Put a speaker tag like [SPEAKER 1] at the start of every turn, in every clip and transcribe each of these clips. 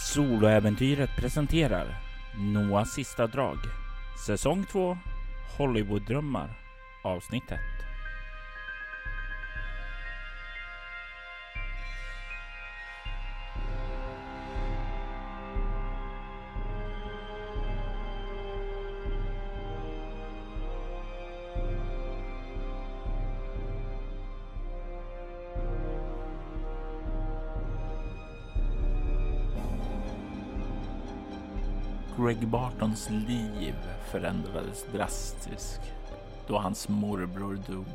[SPEAKER 1] Soloäventyret presenterar Noahs sista drag. Säsong 2 Hollywooddrömmar avsnitt 1. Bartons liv förändrades drastiskt då hans morbror dog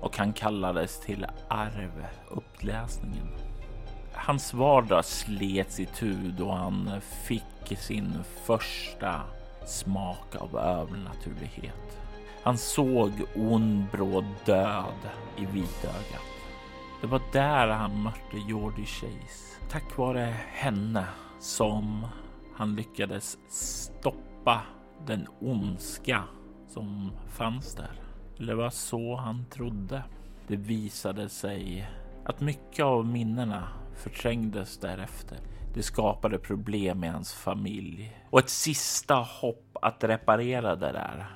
[SPEAKER 1] och han kallades till arv uppläsningen. Hans vardag slets itu då han fick sin första smak av övernaturlighet. Han såg ond bråd död i vitögat. Det var där han mötte Jordi Chase. Tack vare henne som han lyckades stoppa den ondska som fanns där. Eller var så han trodde. Det visade sig att mycket av minnena förträngdes därefter. Det skapade problem i hans familj och ett sista hopp att reparera det där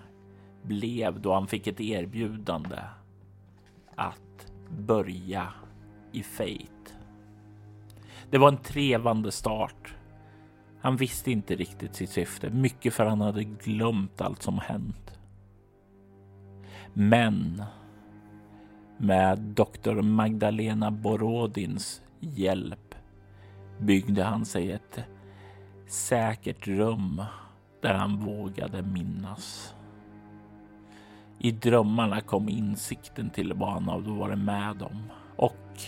[SPEAKER 1] blev då han fick ett erbjudande att börja i Fate. Det var en trevande start han visste inte riktigt sitt syfte, mycket för han hade glömt allt som hänt. Men med doktor Magdalena Borodins hjälp byggde han sig ett säkert rum där han vågade minnas. I drömmarna kom insikten till vad han hade varit med om och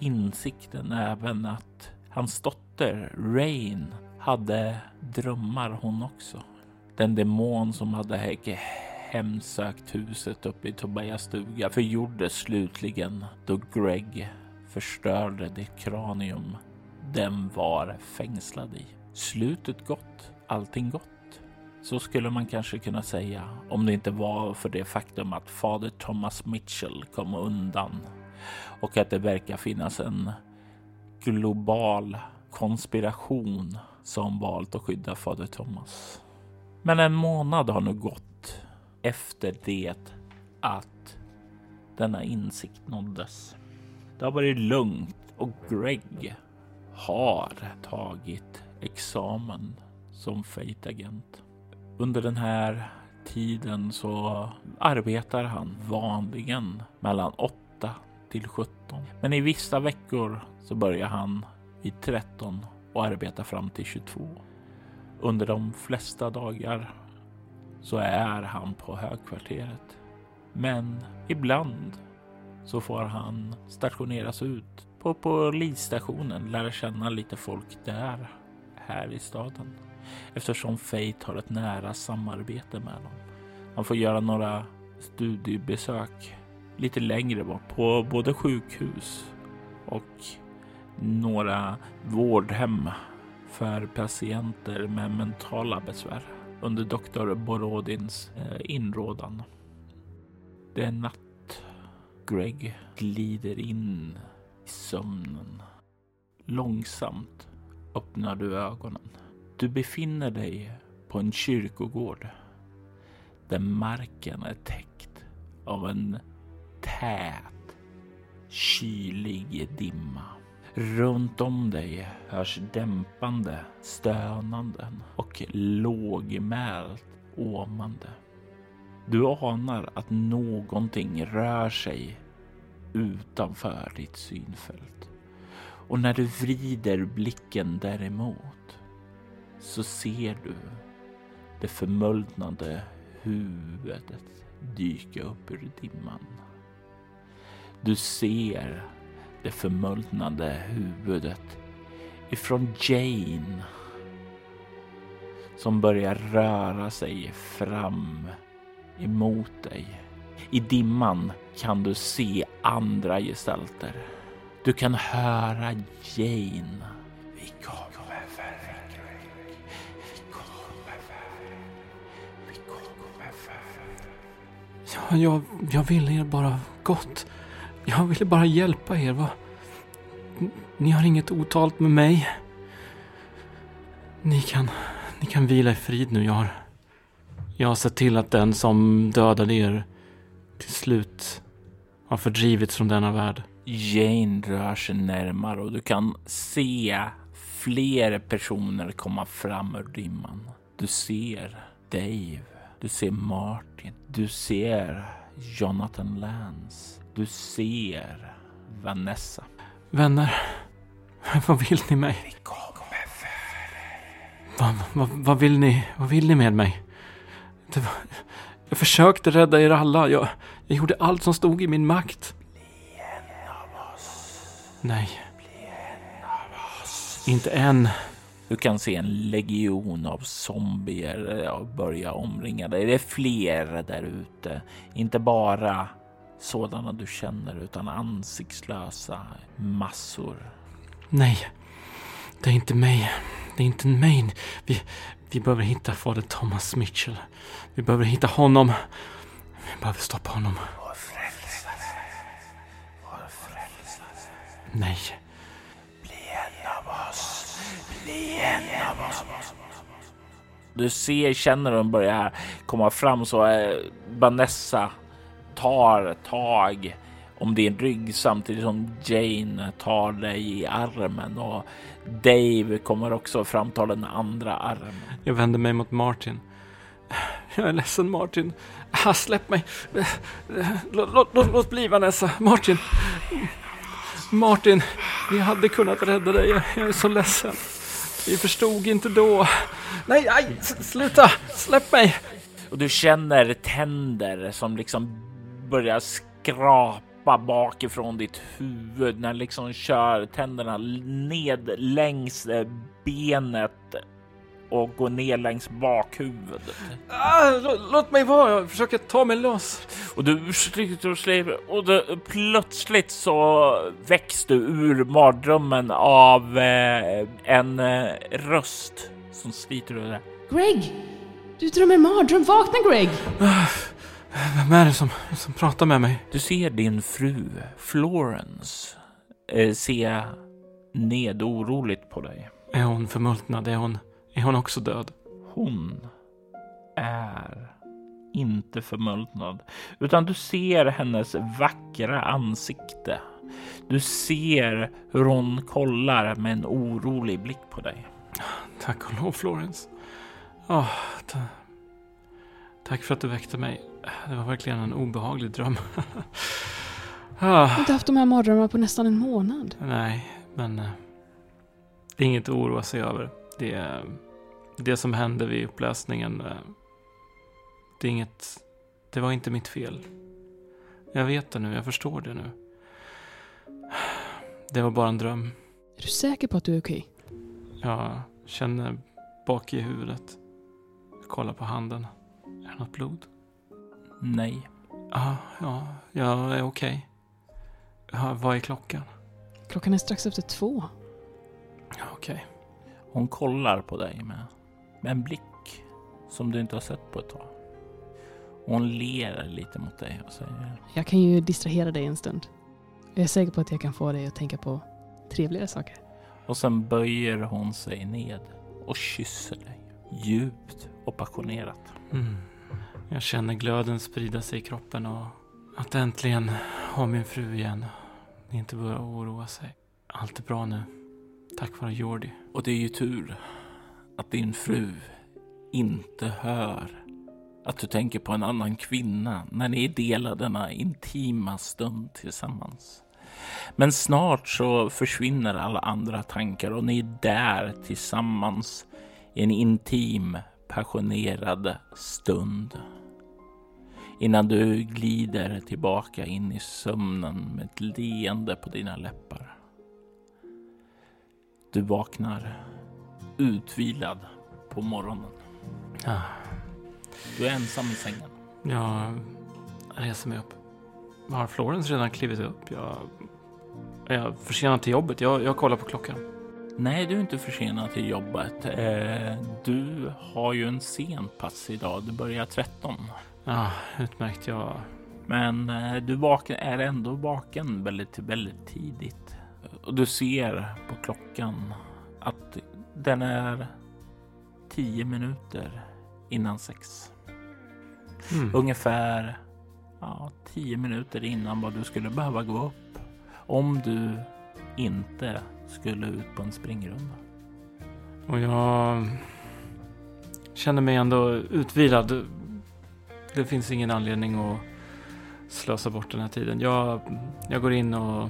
[SPEAKER 1] insikten även att hans dotter Rain hade drömmar hon också. Den demon som hade hemsökt huset uppe i Tobias stuga förgjordes slutligen då Greg förstörde det kranium den var fängslad i. Slutet gott, allting gott. Så skulle man kanske kunna säga om det inte var för det faktum att fader Thomas Mitchell kom undan och att det verkar finnas en global konspiration som valt att skydda fader Thomas. Men en månad har nu gått efter det att denna insikt nåddes. Det har varit lugnt och Greg har tagit examen som Fate-agent. Under den här tiden så arbetar han vanligen mellan 8 till 17. Men i vissa veckor så börjar han vid 13 och arbetar fram till 22. Under de flesta dagar så är han på högkvarteret. Men ibland så får han stationeras ut på polisstationen, lära känna lite folk där här i staden. Eftersom Fate har ett nära samarbete med dem. Han får göra några studiebesök lite längre bort på både sjukhus och några vårdhem för patienter med mentala besvär under doktor Borodins eh, inrådan. Det är natt. Greg glider in i sömnen. Långsamt öppnar du ögonen. Du befinner dig på en kyrkogård där marken är täckt av en tät, kylig dimma. Runt om dig hörs dämpande stönanden och lågmält åmande. Du anar att någonting rör sig utanför ditt synfält. Och när du vrider blicken däremot så ser du det förmultnade huvudet dyka upp ur dimman. Du ser det förmultnade huvudet ifrån Jane som börjar röra sig fram emot dig. I dimman kan du se andra gestalter. Du kan höra Jane. Vi kommer för Vi kommer för Vi kommer
[SPEAKER 2] för Ja, jag, jag vill er bara gott. Jag ville bara hjälpa er. Va? Ni har inget otalt med mig. Ni kan, ni kan vila i frid nu. Jag har, jag har sett till att den som dödade er till slut har fördrivits från denna värld.
[SPEAKER 1] Jane rör sig närmare och du kan se fler personer komma fram ur dimman. Du ser Dave, du ser Martin, du ser Jonathan Lance, du ser Vanessa.
[SPEAKER 2] Vänner, vad vill ni mig?
[SPEAKER 1] Vi kommer
[SPEAKER 2] Vad, vad, vad, vill ni? Vad vill ni med mig? Var, jag försökte rädda er alla. Jag, jag gjorde allt som stod i min makt.
[SPEAKER 1] Bli en av oss.
[SPEAKER 2] Nej,
[SPEAKER 1] Bli en av oss.
[SPEAKER 2] inte än.
[SPEAKER 1] Du kan se en legion av zombier eh, börja omringa dig. Det är fler där ute. Inte bara sådana du känner utan ansiktslösa massor.
[SPEAKER 2] Nej, det är inte mig. Det är inte mig. Vi, vi behöver hitta fader Thomas Mitchell. Vi behöver hitta honom. Vi behöver stoppa honom.
[SPEAKER 1] Vår frälsare. Vår frälsare.
[SPEAKER 2] Nej,
[SPEAKER 1] Bli en av oss. Bli en av oss. Du ser, känner de börjar komma fram så eh, Vanessa tar tag om din rygg samtidigt som Jane tar dig i armen och Dave kommer också fram tar den andra armen.
[SPEAKER 2] jag vänder mig mot Martin. Jag är ledsen Martin. Släpp mig. Låt, låt, låt, låt bli Vanessa. Martin. Martin, vi hade kunnat rädda dig. Jag- är så ledsen. Vi förstod inte då. Nej, aj, sluta. Släpp mig.
[SPEAKER 1] Och du känner tänder som liksom börjar skrapa bakifrån ditt huvud när liksom kör tänderna ned längs eh, benet och går ner längs bakhuvudet.
[SPEAKER 2] Ah, lå- låt mig vara. Jag försöker ta mig loss.
[SPEAKER 1] Och du sliter och sliter och du, plötsligt så väcks du ur mardrömmen av eh, en eh, röst som sliter ur det.
[SPEAKER 3] Greg! Du drömmer mardröm. Vakna Greg!
[SPEAKER 2] Vem är det som, som pratar med mig?
[SPEAKER 1] Du ser din fru Florence eh, se ned oroligt på dig.
[SPEAKER 2] Är hon förmultnad? Är hon, är hon också död?
[SPEAKER 1] Hon är inte förmultnad, utan du ser hennes vackra ansikte. Du ser hur hon kollar med en orolig blick på dig.
[SPEAKER 2] Tack och lov Florence. Ta, tack för att du väckte mig. Det var verkligen en obehaglig dröm.
[SPEAKER 3] Jag har
[SPEAKER 2] ah,
[SPEAKER 3] inte haft de här mardrömmarna på nästan en månad.
[SPEAKER 2] nej, men eh, det är inget att oroa sig över. Det, det som hände vid upplösningen, eh, det är inget, det var inte mitt fel. Jag vet det nu, jag förstår det nu. Det var bara en dröm.
[SPEAKER 3] Är du säker på att du är okej?
[SPEAKER 2] Jag känner bak i huvudet. Kollar på handen. Är det något blod?
[SPEAKER 1] Nej,
[SPEAKER 2] Ja, ja, jag är okej. Ja, vad är klockan?
[SPEAKER 3] Klockan är strax efter två.
[SPEAKER 2] Okej.
[SPEAKER 1] hon kollar på dig med, med en blick som du inte har sett på ett tag. Hon ler lite mot dig och säger
[SPEAKER 3] Jag kan ju distrahera dig en stund. Jag är säker på att jag kan få dig att tänka på trevligare saker.
[SPEAKER 1] och sen böjer hon sig ned och kysser dig djupt och passionerat.
[SPEAKER 2] Mm. Jag känner glöden sprida sig i kroppen och att äntligen ha min fru igen. Inte börja oroa sig. Allt är bra nu. Tack vare Jordi.
[SPEAKER 1] Och det är ju tur att din fru inte hör att du tänker på en annan kvinna när ni delar denna intima stund tillsammans. Men snart så försvinner alla andra tankar och ni är där tillsammans i en intim, passionerad stund. Innan du glider tillbaka in i sömnen med ett leende på dina läppar. Du vaknar utvilad på morgonen.
[SPEAKER 2] Ja,
[SPEAKER 1] Du är ensam i sängen.
[SPEAKER 2] jag reser mig upp. Har Florence redan klivit upp? Jag är jag försenad till jobbet. Jag, jag kollar på klockan.
[SPEAKER 1] Nej, du är inte försenad till jobbet. Eh, du har ju en sen pass idag. Du börjar 13.
[SPEAKER 2] Ja, utmärkt. Jag...
[SPEAKER 1] Men eh, du vaken, är ändå vaken väldigt, väldigt tidigt. Och du ser på klockan att den är tio minuter innan sex.
[SPEAKER 2] Mm.
[SPEAKER 1] Ungefär ja, tio minuter innan vad du skulle behöva gå upp om du inte skulle ut på en springrunda.
[SPEAKER 2] Och jag känner mig ändå utvilad. Det finns ingen anledning att slösa bort den här tiden. Jag, jag går in och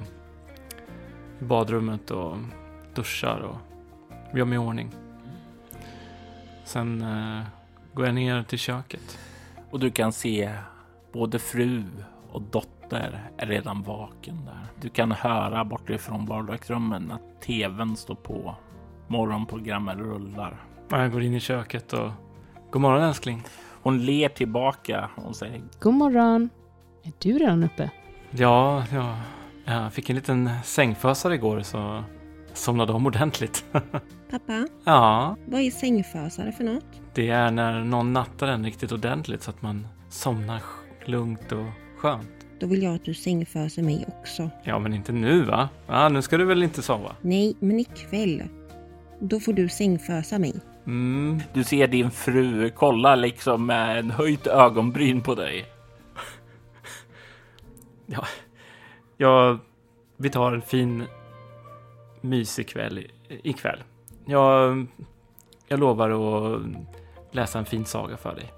[SPEAKER 2] i badrummet och duschar och gör mig i ordning. Sen eh, går jag ner till köket.
[SPEAKER 1] Och du kan se både fru och dotter är redan vaken där. Du kan höra bortifrån vardagsrummen att tvn står på. Morgonprogrammet rullar.
[SPEAKER 2] Ja, Jag går in i köket och God morgon älskling.
[SPEAKER 1] Hon ler tillbaka och säger
[SPEAKER 3] God morgon. Är du redan uppe?
[SPEAKER 2] Ja, ja, jag fick en liten sängfösare igår så somnade om ordentligt.
[SPEAKER 4] Pappa,
[SPEAKER 2] ja,
[SPEAKER 4] vad är sängfösare för något?
[SPEAKER 2] det är när någon nattar en riktigt ordentligt så att man somnar lugnt och skönt.
[SPEAKER 4] Då vill jag att du sängföser mig också.
[SPEAKER 2] Ja, men inte nu va? Ja, nu ska du väl inte sova?
[SPEAKER 4] Nej, men ikväll. Då får du sängfösa mig.
[SPEAKER 2] Mm,
[SPEAKER 1] Du ser din fru kolla liksom med en höjt ögonbryn på dig.
[SPEAKER 2] ja, vi tar en fin mysig kväll i- ikväll. Jag, jag lovar att läsa en fin saga för dig.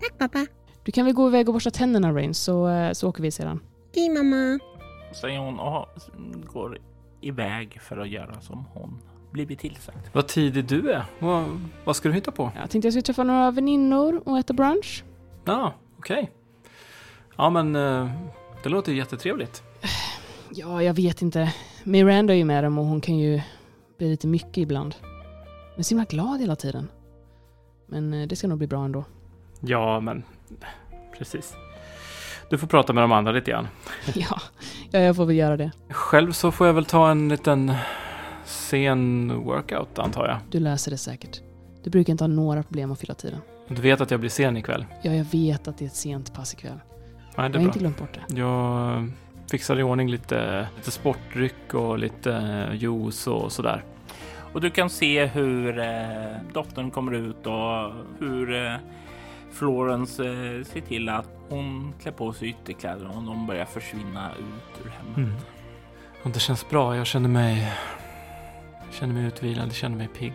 [SPEAKER 4] Tack pappa.
[SPEAKER 3] Du kan väl gå iväg och borsta tänderna Rain så, så åker vi sedan.
[SPEAKER 4] Okej mamma.
[SPEAKER 1] Säger hon och går iväg för att göra som hon blivit tillsagd.
[SPEAKER 2] Vad tidig du är. Vad, vad ska du hitta på?
[SPEAKER 3] Jag tänkte jag skulle träffa några väninnor och äta brunch.
[SPEAKER 2] Ja, okej. Ja, men eh, det låter ju jättetrevligt.
[SPEAKER 3] Ja, jag vet inte. Miranda är ju med dem och hon kan ju bli lite mycket ibland. Men så himla glad hela tiden. Men eh, det ska nog bli bra ändå.
[SPEAKER 2] Ja, men precis. Du får prata med de andra lite grann.
[SPEAKER 3] ja, jag får väl göra det.
[SPEAKER 2] Själv så får jag väl ta en liten sen workout antar jag.
[SPEAKER 3] Du löser det säkert. Du brukar inte ha några problem att fylla tiden.
[SPEAKER 2] Du vet att jag blir sen ikväll?
[SPEAKER 3] Ja, jag vet att det är ett sent pass ikväll.
[SPEAKER 2] Nej,
[SPEAKER 3] Jag
[SPEAKER 2] det
[SPEAKER 3] har
[SPEAKER 2] är bra.
[SPEAKER 3] inte glömt bort det.
[SPEAKER 2] Jag fixar i ordning lite, lite sportdryck och lite eh, juice och sådär.
[SPEAKER 1] Och du kan se hur eh, dottern kommer ut och hur eh, Florence eh, ser till att hon klär på sig ytterkläder och de börjar försvinna ut ur hemmet.
[SPEAKER 2] Mm. Och det känns bra. Jag känner mig, jag känner mig utvilad, jag känner mig pigg.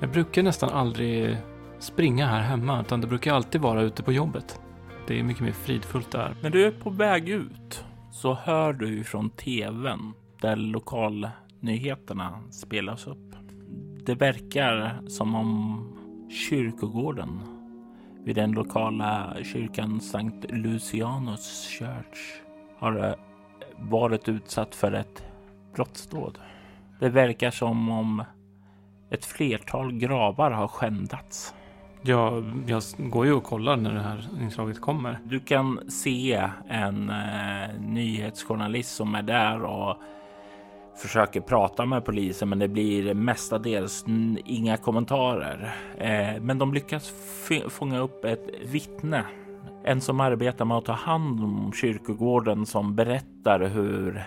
[SPEAKER 2] Jag brukar nästan aldrig springa här hemma, utan det brukar alltid vara ute på jobbet. Det är mycket mer fridfullt där.
[SPEAKER 1] När du är på väg ut så hör du från tvn där lokalnyheterna spelas upp. Det verkar som om kyrkogården vid den lokala kyrkan Sankt Lucianus Church har eh, varit utsatt för ett brottsdåd. Det verkar som om ett flertal gravar har skändats.
[SPEAKER 2] Jag, jag går ju och kollar när det här inslaget kommer.
[SPEAKER 1] Du kan se en eh, nyhetsjournalist som är där och försöker prata med polisen, men det blir mestadels inga kommentarer. Eh, men de lyckas fånga upp ett vittne. En som arbetar med att ta hand om kyrkogården som berättar hur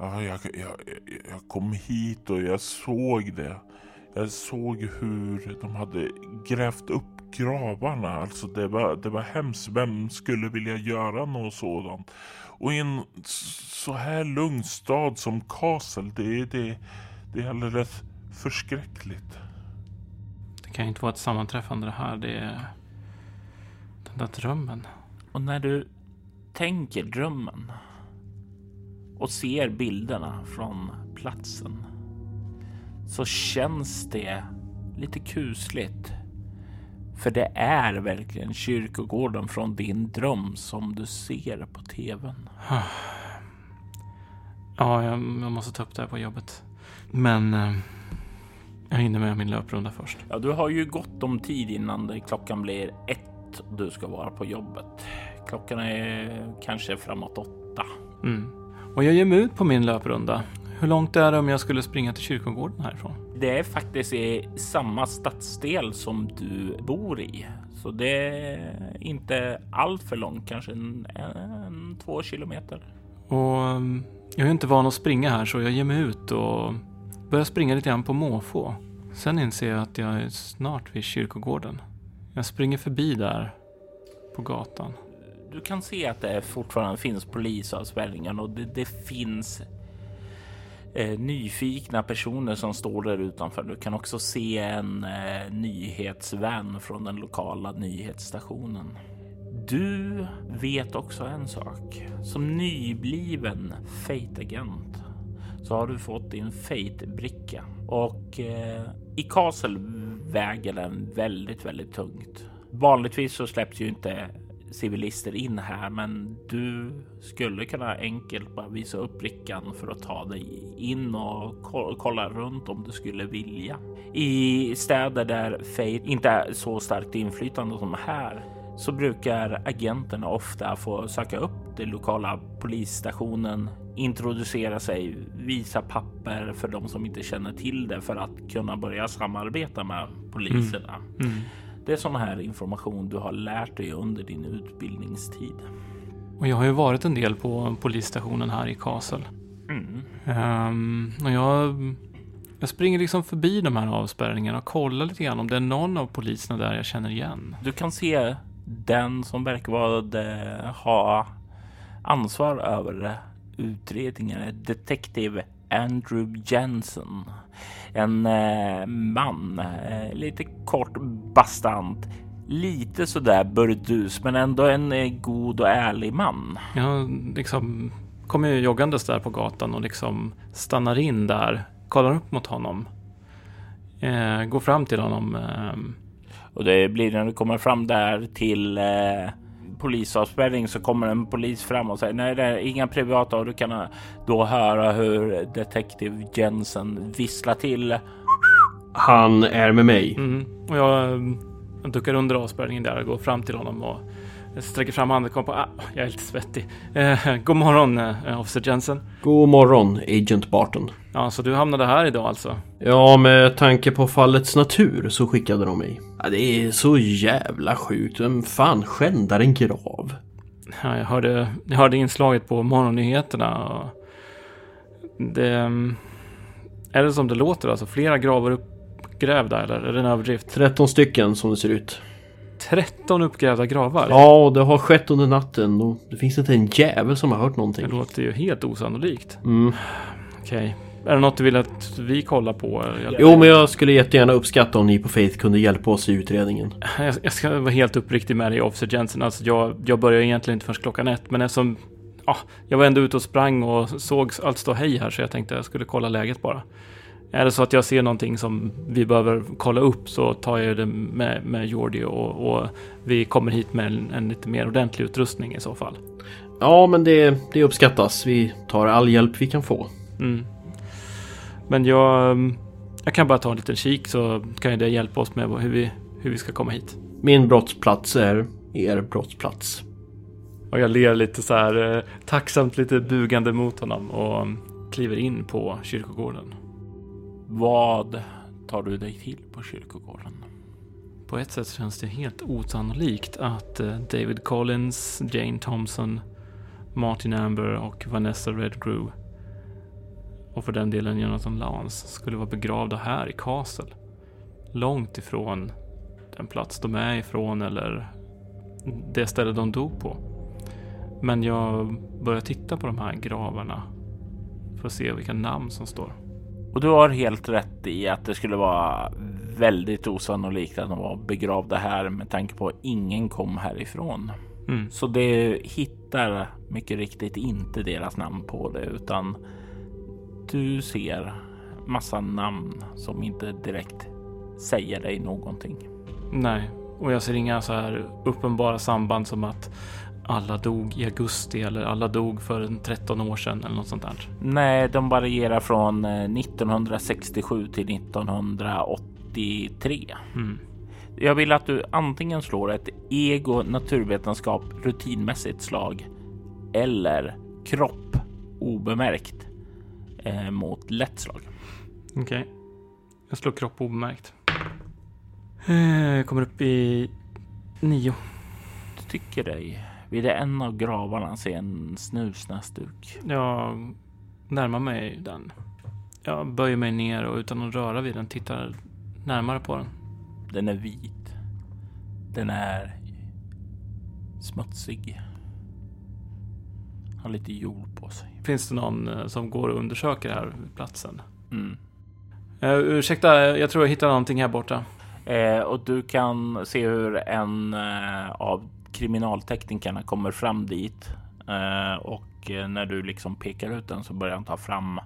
[SPEAKER 5] Ja, jag, jag, jag kom hit och jag såg det. Jag såg hur de hade grävt upp gravarna. Alltså det var, det var hemskt. Vem skulle vilja göra något sådant? Och i en så här lugn stad som Kassel, det, det, det är alldeles förskräckligt.
[SPEAKER 2] Det kan ju inte vara ett sammanträffande det här. Det är den där drömmen.
[SPEAKER 1] Och när du tänker drömmen och ser bilderna från platsen så känns det lite kusligt. För det är verkligen kyrkogården från din dröm som du ser på tvn.
[SPEAKER 2] Ja, jag, jag måste ta upp det här på jobbet. Men eh, jag hinner med min löprunda först.
[SPEAKER 1] Ja, du har ju gott om tid innan det, klockan blir ett och du ska vara på jobbet. Klockan är kanske framåt åtta.
[SPEAKER 2] Mm. Och jag ger mig ut på min löprunda. Hur långt är det om jag skulle springa till kyrkogården härifrån?
[SPEAKER 1] Det är faktiskt i samma stadsdel som du bor i, så det är inte allt för långt, kanske en, en två kilometer.
[SPEAKER 2] Och um, jag är inte van att springa här så jag ger mig ut och börjar springa lite grann på måfå. Sen inser jag att jag är snart vid kyrkogården. Jag springer förbi där på gatan.
[SPEAKER 1] Du kan se att det fortfarande finns polisavspärrningar och det, det finns eh, nyfikna personer som står där utanför. Du kan också se en eh, nyhetsvän från den lokala nyhetsstationen. Du vet också en sak. Som nybliven Fate-agent så har du fått din Fate-bricka och eh, i Castle väger den väldigt, väldigt tungt. Vanligtvis så släpps ju inte civilister in här, men du skulle kunna enkelt bara visa upp brickan för att ta dig in och kolla runt om du skulle vilja. I städer där Fate inte är så starkt inflytande som här så brukar agenterna ofta få söka upp den lokala polisstationen, introducera sig, visa papper för de som inte känner till det för att kunna börja samarbeta med poliserna. Mm. Mm. Det är sån här information du har lärt dig under din utbildningstid.
[SPEAKER 2] Och jag har ju varit en del på polisstationen här i Kassel. Mm. Um, och jag, jag springer liksom förbi de här avspärrningarna och kollar lite grann om det är någon av poliserna där jag känner igen.
[SPEAKER 1] Du kan se den som verkar vara ha ansvar över utredningen, detektiv Andrew Jensen. En eh, man, eh, lite kort bastant, lite sådär burdus, men ändå en eh, god och ärlig man.
[SPEAKER 2] Jag liksom kommer joggandes där på gatan och liksom stannar in där, kollar upp mot honom, eh, går fram till honom ehm,
[SPEAKER 1] och det blir när du kommer fram där till eh, polisavspärrning så kommer en polis fram och säger nej, det är inga privata och du kan då höra hur detektiv Jensen visslar till.
[SPEAKER 6] Han är med mig.
[SPEAKER 2] Mm. Och jag, jag duckar under avspärrningen där och går fram till honom och sträcker fram handen och kommer på ah, jag är lite svettig. Eh, god morgon eh, officer Jensen.
[SPEAKER 6] God morgon Agent Barton.
[SPEAKER 2] Ja, så du hamnade här idag alltså?
[SPEAKER 6] Ja, med tanke på fallets natur så skickade de mig. Ja, det är så jävla sjukt. Vem fan skändar en grav?
[SPEAKER 2] Ja, jag hörde, jag hörde inslaget på morgonnyheterna. Och det... Mm, är det som det låter alltså? Flera gravar uppgrävda eller är det en överdrift?
[SPEAKER 6] 13 stycken som det ser ut.
[SPEAKER 2] 13 uppgrävda gravar?
[SPEAKER 6] Ja, det har skett under natten och det finns inte en jävel som har hört någonting.
[SPEAKER 2] Det låter ju helt osannolikt.
[SPEAKER 6] Mm.
[SPEAKER 2] Okej. Okay. Är det något du vill att vi kollar på?
[SPEAKER 6] Jo, men jag skulle jättegärna uppskatta om ni på Faith kunde hjälpa oss i utredningen.
[SPEAKER 2] Jag, jag ska vara helt uppriktig med dig, Officer Jensen. Alltså, jag, jag börjar egentligen inte förrän klockan ett, men eftersom ja, jag var ändå ute och sprang och såg allt stå hej här, så jag tänkte jag skulle kolla läget bara. Är det så att jag ser någonting som vi behöver kolla upp så tar jag det med, med Jordi och, och vi kommer hit med en, en, lite mer ordentlig utrustning i så fall.
[SPEAKER 6] Ja, men det, det uppskattas. Vi tar all hjälp vi kan få.
[SPEAKER 2] Mm. Men jag, jag kan bara ta en liten kik så kan det hjälpa oss med hur vi, hur vi ska komma hit.
[SPEAKER 6] Min brottsplats är er brottsplats.
[SPEAKER 2] Och jag ler lite så här eh, tacksamt lite bugande mot honom och kliver in på kyrkogården.
[SPEAKER 1] Vad tar du dig till på kyrkogården?
[SPEAKER 2] På ett sätt känns det helt osannolikt att eh, David Collins, Jane Thompson, Martin Amber och Vanessa Redgrove och för den delen Jonathan Lance skulle vara begravda här i Castle. Långt ifrån den plats de är ifrån eller det ställe de dog på. Men jag börjar titta på de här gravarna för att se vilka namn som står.
[SPEAKER 1] Och du har helt rätt i att det skulle vara väldigt osannolikt att de var begravda här med tanke på att ingen kom härifrån. Mm. Så det hittar mycket riktigt inte deras namn på det utan du ser massa namn som inte direkt säger dig någonting.
[SPEAKER 2] Nej, och jag ser inga så här uppenbara samband som att alla dog i augusti eller alla dog för 13 år sedan eller något sånt där.
[SPEAKER 1] Nej, de varierar från 1967 eh, till 1983. Mm. Jag vill att du antingen slår ett ego naturvetenskap rutinmässigt slag eller kropp obemärkt eh, mot lätt slag.
[SPEAKER 2] Okej. Okay. Jag slår kropp obemärkt. Jag eh, kommer upp i nio.
[SPEAKER 1] Du tycker dig vid en av gravarna se en snusnäsduk.
[SPEAKER 2] Jag närmar mig den. Jag böjer mig ner och utan att röra vid den tittar närmare på den.
[SPEAKER 1] Den är vit. Den är smutsig. Har lite jord på sig.
[SPEAKER 2] Finns det någon eh, som går och undersöker den här platsen?
[SPEAKER 1] Mm.
[SPEAKER 2] Uh, ursäkta, jag tror jag hittar någonting här borta.
[SPEAKER 1] Eh, och du kan se hur en eh, av kriminalteknikerna kommer fram dit. Eh, och eh, när du liksom pekar ut den så börjar han ta fram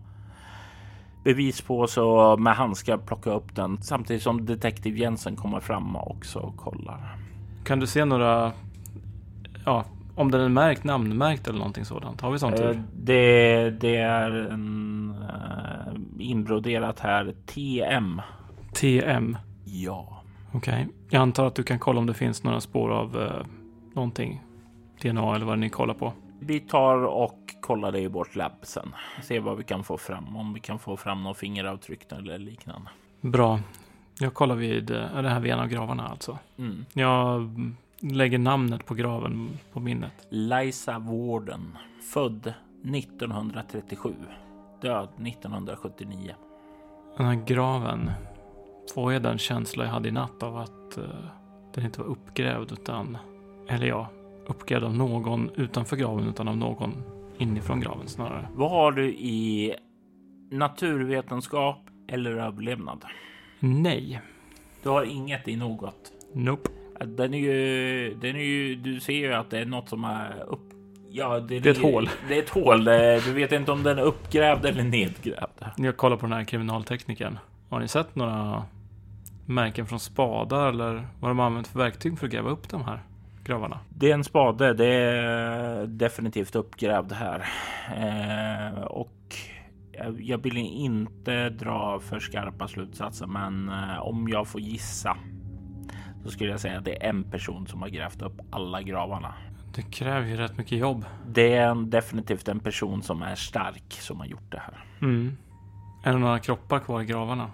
[SPEAKER 1] bevis på så med handskar plocka upp den samtidigt som detektiv Jensen kommer fram också och kollar.
[SPEAKER 2] Kan du se några, ja, om den är märkt, namnmärkt eller någonting sådant? Har vi sånt?
[SPEAKER 1] Eh, det, det är en eh, inbroderat här TM.
[SPEAKER 2] TM.
[SPEAKER 1] Ja,
[SPEAKER 2] Okej. Jag antar att du kan kolla om det finns några spår av eh, någonting. DNA eller vad ni kollar på.
[SPEAKER 1] vi tar och kollar det i vårt labb sen. Se vad vi kan få fram. Om vi kan få fram några fingeravtryck eller liknande.
[SPEAKER 2] Bra. Jag kollar vid, eh, det här vid en av gravarna alltså.
[SPEAKER 1] Mm.
[SPEAKER 2] Jag mm, lägger namnet på graven på minnet.
[SPEAKER 1] Liza Warden, född 1937, död 1979.
[SPEAKER 2] Den här graven får jag den känsla jag hade i natt av att eh, den inte var uppgrävd utan, eller ja, uppgrävd av någon utanför graven utan av någon inifrån graven snarare.
[SPEAKER 1] Vad har du i naturvetenskap eller överlevnad?
[SPEAKER 2] Nej.
[SPEAKER 1] Du har inget i något.
[SPEAKER 2] Nope.
[SPEAKER 1] Den är ju, den är ju, du ser ju att det är något som är upp. Ja, det,
[SPEAKER 2] Det är ett hål.
[SPEAKER 1] Det är ett hål. Det- Du vet inte om den är uppgrävd eller nedgrävd.
[SPEAKER 2] Jag kollar på den här kriminalteknikern. Har ni sett några märken från spadar eller vad de har använt för verktyg för att gräva upp de här gravarna?
[SPEAKER 1] Det är en spade. Det är definitivt uppgrävd här. Eh, och jag- vill inte dra för skarpa slutsatser, men eh, om jag får gissa så skulle jag säga att det är en person som har grävt upp alla gravarna.
[SPEAKER 2] Det kräver ju rätt mycket jobb.
[SPEAKER 1] Det är en, definitivt en person som är stark som har gjort det här.
[SPEAKER 2] Mm. Är det några kroppar kvar i gravarna?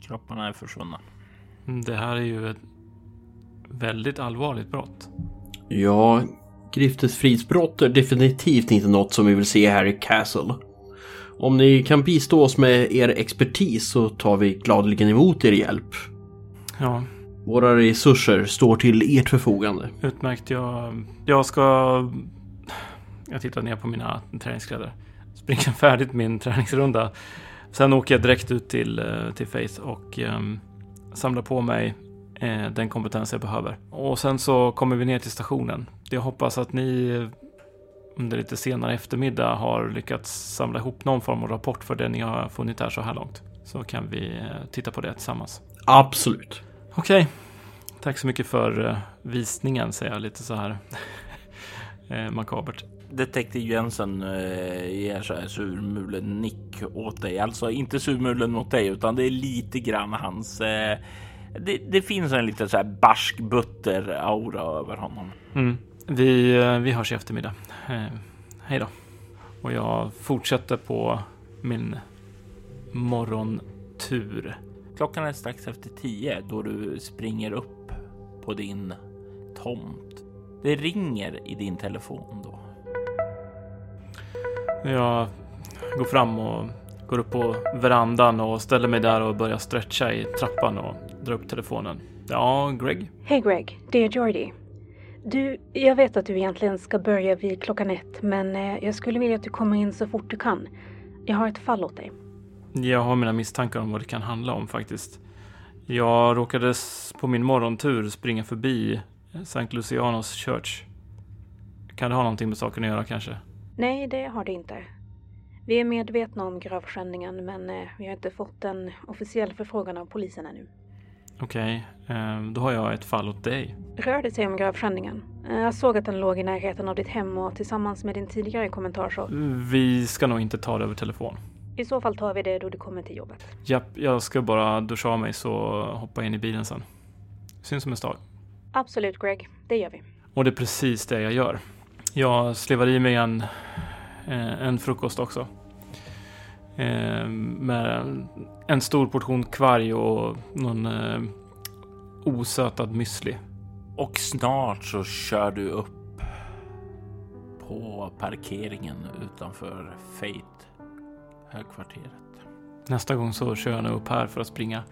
[SPEAKER 1] Kropparna är försvunna.
[SPEAKER 2] Mm, Det här är ju ett väldigt allvarligt brott.
[SPEAKER 6] Ja, griftesfridsbrott är definitivt inte något som vi vill se här i Castle. Om ni kan bistå oss med er expertis så tar vi gladeligen emot er hjälp.
[SPEAKER 2] Ja,
[SPEAKER 6] Våra resurser står till ert förfogande.
[SPEAKER 2] utmärkt. Jag, jag ska... Jag tittar ner på mina träningskläder. Springer färdigt min träningsrunda. Sen åker jag direkt ut till, eh, till Faith och ehm, samlar på mig eh, den kompetens jag behöver. Och sen så kommer vi ner till stationen. Jag hoppas att ni under lite senare eftermiddag har lyckats samla ihop någon form av rapport för det ni har funnit här så här långt. Så kan vi eh, titta på det tillsammans.
[SPEAKER 6] Absolut.
[SPEAKER 2] Okej. Tack så mycket för eh, visningen, säger jag lite så här eh, makabert.
[SPEAKER 1] Detektiv Jensen eh, ger så här surmulen nick åt dig. Alltså inte surmulen mot dig, utan det är lite grann hans... Eh, det, det finns en lite så här barsk butter aura över honom.
[SPEAKER 2] Mm. Vi, eh, vi hörs i eftermiddag. Eh, hej då. Och jag fortsätter på min morgontur.
[SPEAKER 1] Klockan är strax efter tio då du springer upp på din tomt. Det ringer i din telefon då.
[SPEAKER 2] Jag går fram och går upp på verandan och ställer mig där och börjar stretcha i trappan och drar upp telefonen. Ja, Greg?
[SPEAKER 7] Hej Greg, det är Jordi. Du, jag vet att du egentligen ska börja vid klockan ett, men eh, jag skulle vilja att du kommer in så fort du kan. Jag har ett fall åt dig.
[SPEAKER 2] Jag har mina misstankar om vad det kan handla om faktiskt. Jag råkade s- på min morgontur springa förbi St. Lucianos Church. Kan det ha någonting med saken att göra kanske?
[SPEAKER 7] Nej, det har det inte. Vi är medvetna om gravskändningen, men eh, vi har inte fått en officiell förfrågan av polisen ännu.
[SPEAKER 2] Okej, eh, då har jag ett fall åt dig.
[SPEAKER 7] Rör det sig om gravskändningen? Eh, Jag såg att den låg i närheten av ditt hem och tillsammans med din tidigare kommentar så...
[SPEAKER 2] Vi ska nog inte ta det över telefon.
[SPEAKER 7] I så fall tar vi det då du kommer till jobbet.
[SPEAKER 2] Japp, jag ska bara duscha av mig så hoppa in i bilen sen. Syns om en stad.
[SPEAKER 7] Absolut Greg, det gör vi.
[SPEAKER 2] Och det är precis det jag gör. Jag slevar i mig en, eh, en frukost också. Eh, Med en- stor portion kvarg och någon eh, osötad müsli.
[SPEAKER 1] Och snart så kör du upp på parkeringen utanför Fate högkvarteret.
[SPEAKER 2] Nästa gång så kör jag nog upp här för att springa.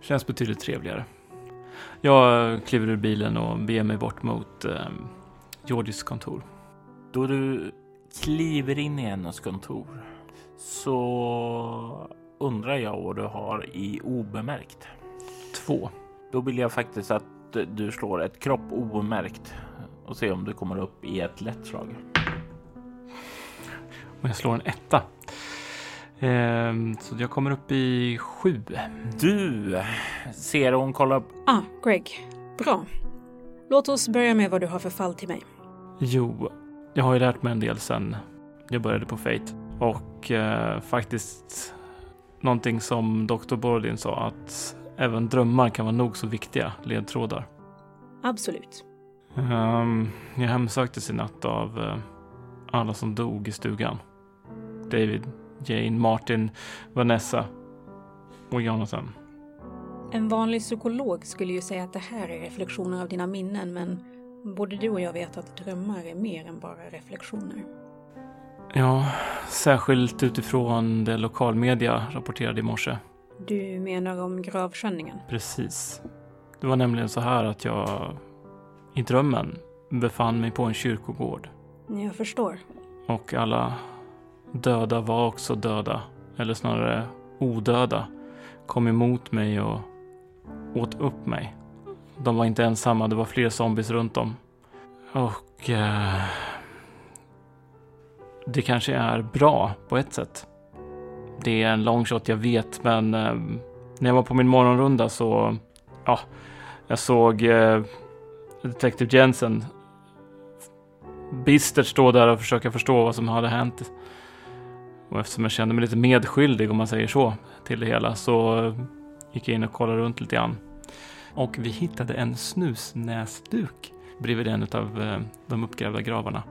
[SPEAKER 2] Känns betydligt trevligare. Jag kliver ur bilen och beger mig bort mot eh, Georgies kontor.
[SPEAKER 1] Då du kliver in i hennes kontor så undrar jag vad du har i obemärkt.
[SPEAKER 2] Två.
[SPEAKER 1] Då vill jag faktiskt att du slår ett kropp obemärkt och se om du kommer upp i ett lätt slag.
[SPEAKER 2] Och jag slår en etta. Ehm, så jag kommer upp i sju.
[SPEAKER 1] Du ser hon kollar upp.
[SPEAKER 7] Ah, Greg. Bra. Låt oss börja med vad du har för fall till mig.
[SPEAKER 2] Jo, jag har ju lärt mig en del sen jag började på Fate. Och eh, faktiskt någonting som Dr. Bordin sa att även drömmar kan vara nog så viktiga ledtrådar.
[SPEAKER 7] Absolut.
[SPEAKER 2] Um, jag hemsöktes i natt av uh, alla som dog i stugan. David, Jane, Martin, Vanessa och Jonathan.
[SPEAKER 7] En vanlig psykolog skulle ju säga att det här är reflektioner av dina minnen, men både du och jag vet att drömmar är mer än bara reflektioner.
[SPEAKER 2] Ja, särskilt utifrån det lokalmedia rapporterade i morse.
[SPEAKER 7] Du menar om gravskändningen?
[SPEAKER 2] Precis. Det var nämligen så här att jag i drömmen befann mig på en kyrkogård.
[SPEAKER 7] Jag förstår.
[SPEAKER 2] Och alla döda var också döda, eller snarare odöda, kom emot mig och åt upp mig. De var inte ensamma, det var fler zombies runt om. Och eh, det kanske är bra på ett sätt. Det är en long shot, jag vet, men eh, när jag var på min morgonrunda så, ja, jag såg eh, Detective Jensen bistert stå där och försöka förstå vad som hade hänt. Och eftersom jag kände mig lite medskyldig, om man säger så, till det hela så eh, gick jag in och kollade runt lite grann. Och vi hittade en snusnäsduk bredvid en av eh, de uppgrävda gravarna.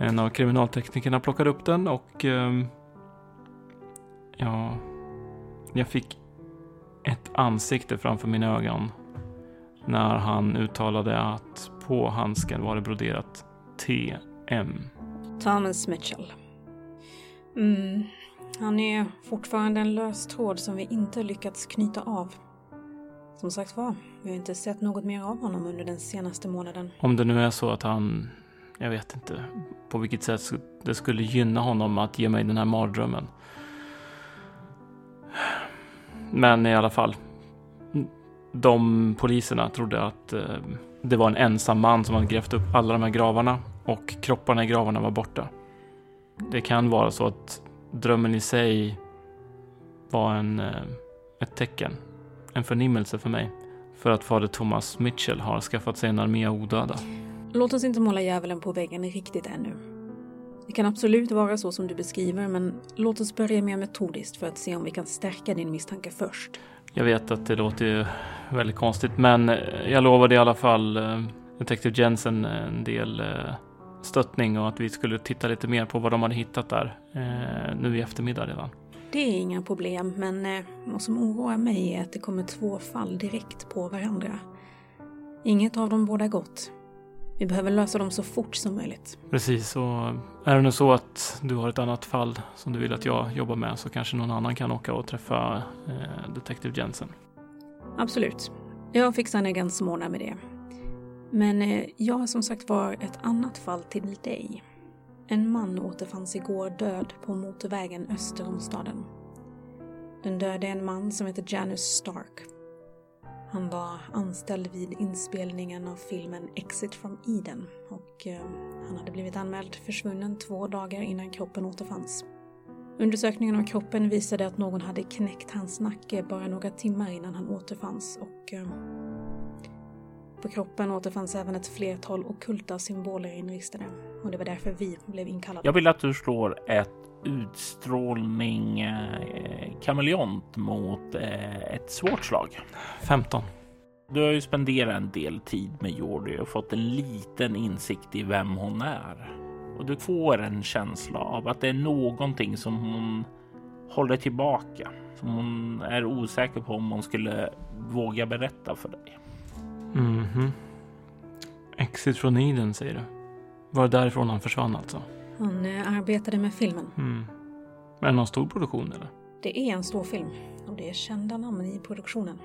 [SPEAKER 2] En av kriminalteknikerna plockade upp den och ehm, ja, jag fick ett ansikte framför mina ögon när han uttalade att på handsken var det broderat TM.
[SPEAKER 7] Thomas Mitchell. Mm. Han är fortfarande en lös tråd som vi inte lyckats knyta av. Som sagt var, vi har inte sett något mer av honom under den senaste månaden.
[SPEAKER 2] Om det nu är så att han, jag vet inte på vilket sätt det skulle gynna honom att ge mig den här mardrömmen. Men i alla fall, de poliserna trodde att eh, det var en ensam man som hade grävt upp alla de här gravarna och kropparna i gravarna var borta. Det kan vara så att drömmen i sig var en, eh, ett tecken, en förnimmelse för mig. För att fader Thomas Mitchell har skaffat sig en armé av odöda.
[SPEAKER 7] Låt oss inte måla djävulen på väggen riktigt ännu. Det kan absolut vara så som du beskriver, men låt oss börja mer metodiskt för att se om vi kan stärka din misstanke först.
[SPEAKER 2] Jag vet att det låter ju väldigt konstigt, men jag lovade i alla fall eh, Detective Jensen en del eh, stöttning och att vi skulle titta lite mer på vad de hade hittat där eh, nu i eftermiddag redan.
[SPEAKER 7] Det är inga problem, men vad som oroar mig är att det kommer två fall direkt på varandra. Inget av dem båda gott. Vi behöver lösa dem så fort som möjligt.
[SPEAKER 2] Precis, och är det nu så att du har ett annat fall som du vill att jag jobbar med så kanske någon annan kan åka och träffa eh, Detective Jensen.
[SPEAKER 7] Absolut. Jag fixar en som ordnar med det. Men eh, jag har som sagt var ett annat fall till dig. En man återfanns igår död på motorvägen öster om staden. Den döde är en man som heter Janus Stark. Han var anställd vid inspelningen av filmen Exit from Eden och eh, han hade blivit anmäld försvunnen två dagar innan kroppen återfanns. Undersökningen av kroppen visade att någon hade knäckt hans nacke bara några timmar innan han återfanns och eh, på kroppen återfanns även ett flertal okulta symboler inristade och det var därför vi blev inkallade.
[SPEAKER 1] Jag vill att du slår ett utstrålning eh, kameleont mot eh, ett svårt slag.
[SPEAKER 2] 15.
[SPEAKER 1] Du har ju spenderat en del tid med Jordi och fått en liten insikt i vem hon är. Och du får en känsla av att det är någonting som hon håller tillbaka. Som hon är osäker på om hon skulle våga berätta för dig.
[SPEAKER 2] Mhm. Mm Exit från Eden säger du? Var det därifrån han försvann alltså?
[SPEAKER 7] Han eh, arbetade med filmen.
[SPEAKER 2] Mm. Är det någon stor produktion eller?
[SPEAKER 7] Det är en stor film och det är kända namn i produktionen.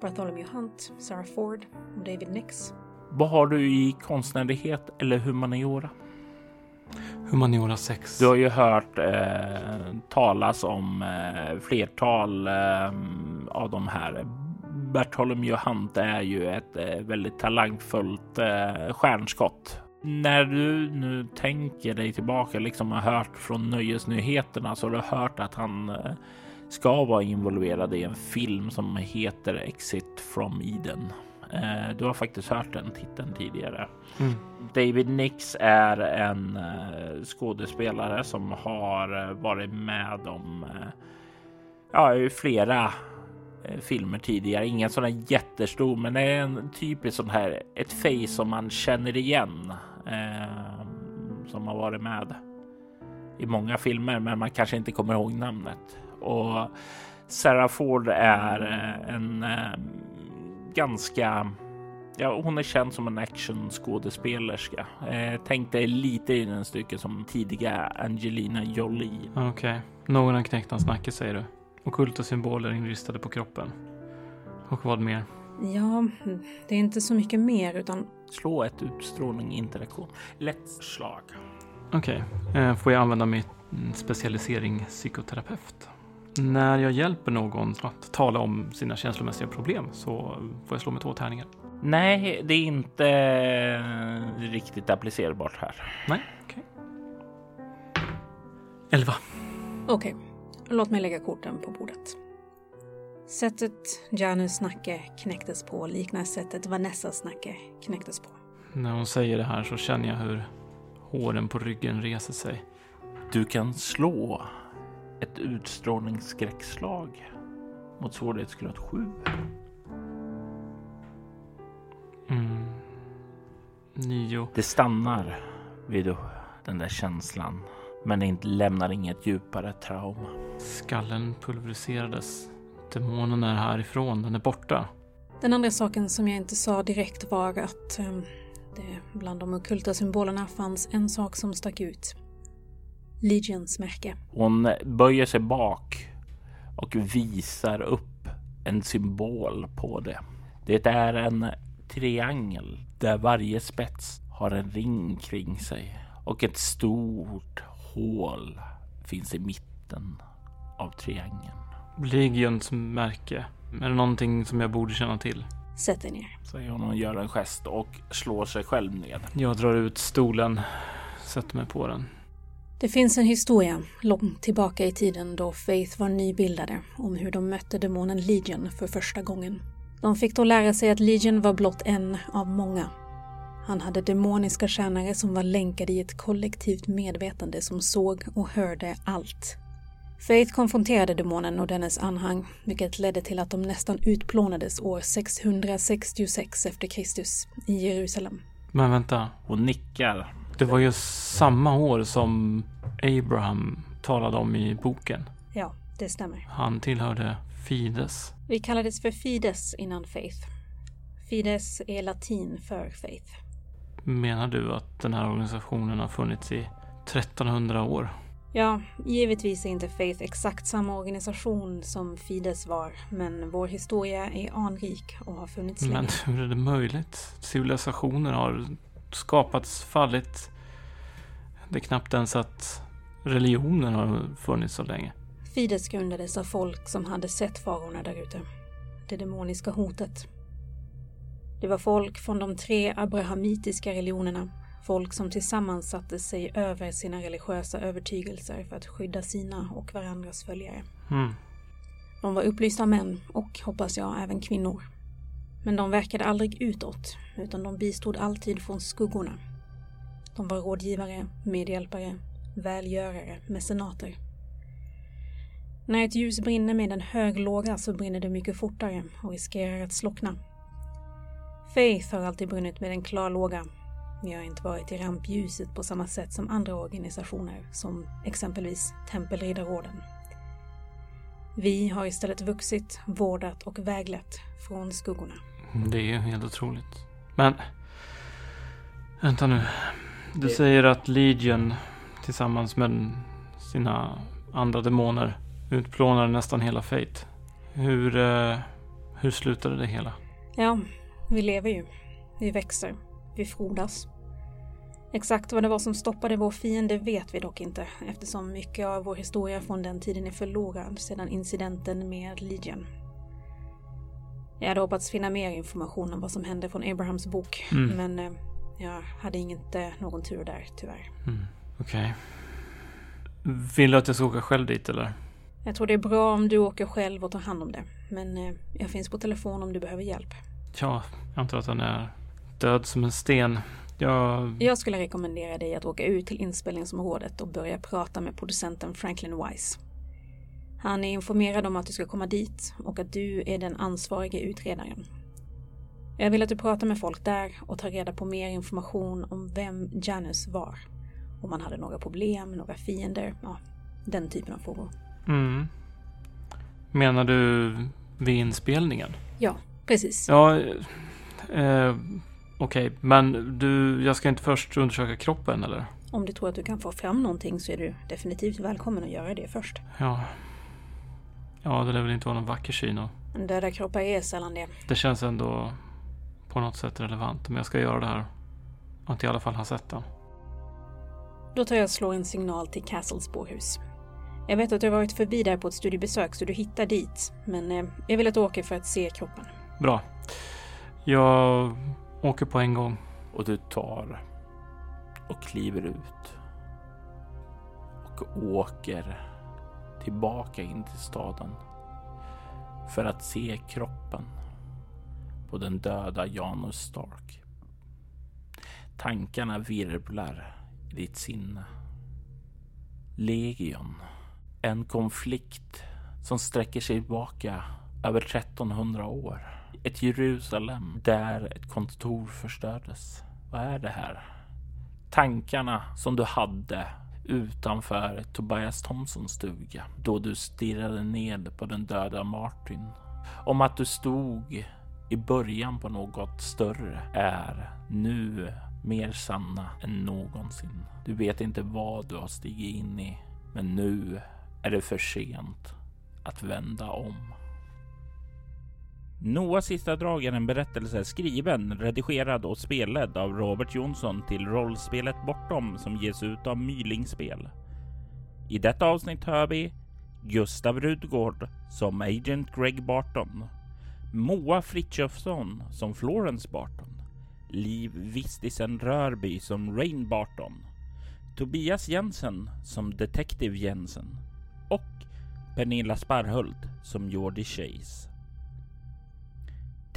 [SPEAKER 7] Bartholomew Hunt, Sarah Ford och David Nix.
[SPEAKER 1] Vad har du i konstnärlighet eller humaniora?
[SPEAKER 2] Humaniora 6.
[SPEAKER 1] Du har ju hört eh, talas om eh, flertal eh, av de här. Bartholomew Hunt är ju ett eh, väldigt talangfullt eh, stjärnskott. När du nu tänker dig tillbaka, liksom har hört från nöjesnyheterna så har du hört att han eh, ska vara involverad i en film som heter Exit from Eden. Eh, du har faktiskt hört den titeln tidigare.
[SPEAKER 2] Mm.
[SPEAKER 1] David Nix är en uh, skådespelare som har varit med om ja, flera Eh, filmer tidigare. Ingen sån här jättestor, men det är en typisk sån här ett face som man känner igen eh, som har varit med i många filmer, men man kanske inte kommer ihåg namnet. Och Sarah Ford är eh, en ganska Ja, hon är känd som en actionskådespelerska. Eh, tänk dig lite i den stycket som tidiga Angelina Jolie.
[SPEAKER 2] Okej, okay. någon har knäckt hans nacke säger du. Okulta symboler inristade på kroppen. Och vad mer?
[SPEAKER 7] Ja, det är inte så mycket mer utan...
[SPEAKER 1] Slå ett utstrålning interaktion. Lätt slag.
[SPEAKER 2] Okej, okay. eh, får jag använda min specialisering psykoterapeut? När jag hjälper någon att tala om sina känslomässiga problem så får jag slå med två tärningar.
[SPEAKER 1] Nej, det är inte riktigt applicerbart här.
[SPEAKER 2] Nej, okej. Okay. Elva.
[SPEAKER 7] Okej, okay. Låt mig lägga korten på bordet. Sättet Janus nacke knäcktes på liknar sättet Vanessas nacke knäcktes på.
[SPEAKER 2] När hon säger det här så känner jag hur håren på ryggen reser sig.
[SPEAKER 1] Du kan slå ett utstrålningsskräckslag mot svårighetsgrad 7.
[SPEAKER 2] Mm. Nio.
[SPEAKER 1] Det stannar vid den där känslan, men det lämnar inget djupare trauma.
[SPEAKER 2] Skallen pulveriserades. Demonen är härifrån, den är borta.
[SPEAKER 7] Den andra saken som jag inte sa direkt var att um, det bland de okulta symbolerna fanns en sak som stack ut. Legions märke.
[SPEAKER 1] Hon böjer sig bak och visar upp en symbol på det. Det är en triangel där varje spets har en ring kring sig och ett stort hål finns i mitten av triangeln.
[SPEAKER 2] Legions märke. Är det någonting som jag borde känna till?
[SPEAKER 7] Sätt dig ner.
[SPEAKER 1] Säger hon och gör en gest och slår sig själv ned.
[SPEAKER 2] Jag drar ut stolen, sätter mig på den.
[SPEAKER 7] Det finns en historia långt tillbaka i tiden då Faith var nybildade om hur de mötte demonen Legion för första gången. De fick då lära sig att Legion var blott en av många. Han hade demoniska tjänare som var länkade i ett kollektivt medvetande som såg och hörde allt. Faith konfronterade demonen och dennes anhang, vilket ledde till att de nästan utplånades år 666 efter Kristus i Jerusalem.
[SPEAKER 2] Men vänta.
[SPEAKER 1] Hon nickar.
[SPEAKER 2] Det var ju samma år som Abraham talade om i boken.
[SPEAKER 7] Ja, det stämmer.
[SPEAKER 2] Han tillhörde Fides.
[SPEAKER 7] Vi kallades för Fides innan Faith. Fides är latin för Faith.
[SPEAKER 2] Menar du att den här organisationen har funnits i 1300 år?
[SPEAKER 7] Ja, givetvis är inte Faith exakt samma organisation som Fides var, men vår historia är anrik och har funnits länge.
[SPEAKER 2] Men hur är det möjligt? Civilisationer har skapats, fallit. Det är knappt ens att religionen har funnits så länge.
[SPEAKER 7] Fides grundades av folk som hade sett farorna därute. Det demoniska hotet. Det var folk från de tre abrahamitiska religionerna. Folk som tillsammans satte sig över sina religiösa övertygelser för att skydda sina och varandras följare.
[SPEAKER 2] Mm.
[SPEAKER 7] De var upplysta män och, hoppas jag, även kvinnor. Men de verkade aldrig utåt, utan de bistod alltid från skuggorna. De var rådgivare, medhjälpare, välgörare, mecenater. När ett ljus brinner med en hög låga så brinner det mycket fortare och riskerar att slockna. Faith har alltid brunnit med en klar låga. Vi har inte varit i rampljuset på samma sätt som andra organisationer, som exempelvis Tempelriddarorden. Vi har istället vuxit, vårdat och väglett från skuggorna.
[SPEAKER 2] Det är helt otroligt. Men... Vänta nu. Du det... säger att Legion tillsammans med sina andra demoner utplånade nästan hela Fate. Hur, eh, hur slutade det hela?
[SPEAKER 7] Ja, vi lever ju. Vi växer. Vi frodas. Exakt vad det var som stoppade vår fiende vet vi dock inte eftersom mycket av vår historia från den tiden är förlorad sedan incidenten med Legion. Jag hade hoppats finna mer information om vad som hände från Abrahams bok
[SPEAKER 2] Mm.
[SPEAKER 7] men eh, jag hade inte någon tur där tyvärr.
[SPEAKER 2] Mm, Okej. Vill du att jag ska åka själv dit eller?
[SPEAKER 7] Jag tror det är bra om du åker själv och tar hand om det men eh, jag finns på telefon om du behöver hjälp.
[SPEAKER 2] Ja, jag antar att han är död som en sten. Jag...
[SPEAKER 7] Jag skulle rekommendera dig att åka ut till inspelningsområdet och börja prata med producenten Franklin Wise. Han är informerad om att du ska komma dit och att du är den ansvarige utredaren. Jag vill att du pratar med folk där och tar reda på mer information om vem Janus var. Om han hade några problem, några fiender, ja, den typen av frågor.
[SPEAKER 2] Mm. Menar du vid inspelningen?
[SPEAKER 7] Ja, precis.
[SPEAKER 2] Ja, eh, okej. Men du, jag ska inte först undersöka kroppen eller?
[SPEAKER 7] Om du tror att du kan få fram någonting så är du definitivt välkommen att göra det först.
[SPEAKER 2] Ja. Ja, det lär väl inte vara någon vacker syn och
[SPEAKER 7] Döda kroppar är sällan det.
[SPEAKER 2] det känns ändå på något sätt relevant. Men jag ska göra det här. Och inte i alla fall ha sett den.
[SPEAKER 7] Då tar jag och slår en signal till Castles spårhus. Jag vet att du har varit förbi där på ett studiebesök så du hittar dit, men eh, jag vill att du åker för att se kroppen.
[SPEAKER 2] Bra. Jag åker på en gång.
[SPEAKER 1] Och du tar och kliver ut. Och åker tillbaka in till staden. För att se kroppen på den döda Janus Stark. Tankarna virvlar i ditt sinne. Legion. En konflikt som sträcker sig tillbaka över 1300 år. Ett Jerusalem där ett kontor förstördes. Vad är det här? Tankarna som du hade utanför Tobias Thompsons stuga då du stirrade ned på den döda Martin. Om att du stod i början på något större är nu mer sanna än någonsin. Du vet inte vad du har stigit in i, men nu är det för sent att vända om. Noahs sista drag är en berättelse skriven, redigerad och spelad av Robert Jonsson till rollspelet Bortom som ges ut av Mylingspel. I detta avsnitt hör vi Gustav Rudgård som Agent Greg Barton, Moa Frithiofsson som Florence Barton, Liv Vistisen Rörby som Rain Barton, Tobias Jensen som Detective Jensen och Pernilla Sparhult som Jordi Chase.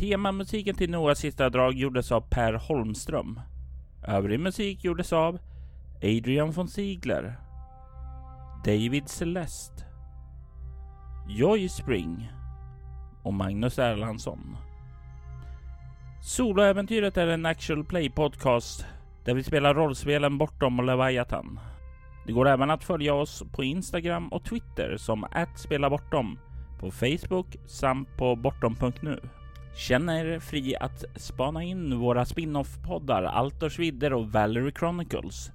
[SPEAKER 1] Temamusiken till Noahs sista drag gjordes av Per Holmström. Övrig musik gjordes av Adrian von Ziegler, David Celeste, Joy Spring och Magnus Erlandsson. Soloäventyret är en actual play podcast där vi spelar rollspelen Bortom och Leviathan. Det går även att följa oss på Instagram och Twitter som @spelabortom, på Facebook samt på bortom.nu. Känn er fri att spana in våra spin-off-poddar Altors vidder och Valerie Chronicles.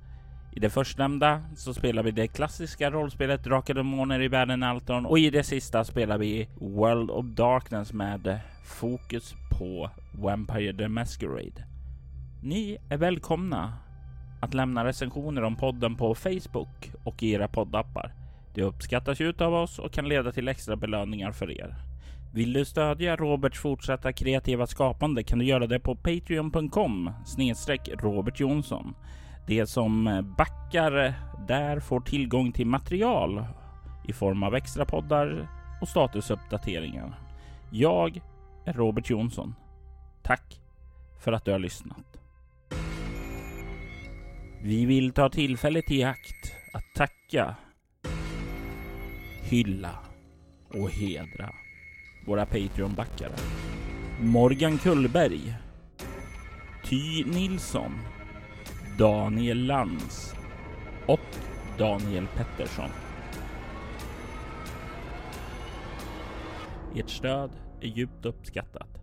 [SPEAKER 1] I det förstnämnda så spelar vi det klassiska rollspelet Drakar och Demoner i världen Alton och i det sista spelar vi World of Darkness med fokus på Vampire the Masquerade. Ni är välkomna att lämna recensioner om podden på Facebook och i era poddappar. Det uppskattas ju av oss och kan leda till extra belöningar för er. Vill du stödja Roberts fortsatta kreativa skapande kan du göra det på patreon.com snedstreck Robert Jonsson. Det som backar där får tillgång till material i form av extra poddar och statusuppdateringar. Jag är Robert Jonsson. Tack för att du har lyssnat. Vi vill ta tillfället i akt att tacka, hylla och hedra våra Patreon-backare. Morgan Kullberg, Ty Nilsson, Daniel Lantz och Daniel Pettersson. Ert stöd är djupt uppskattat.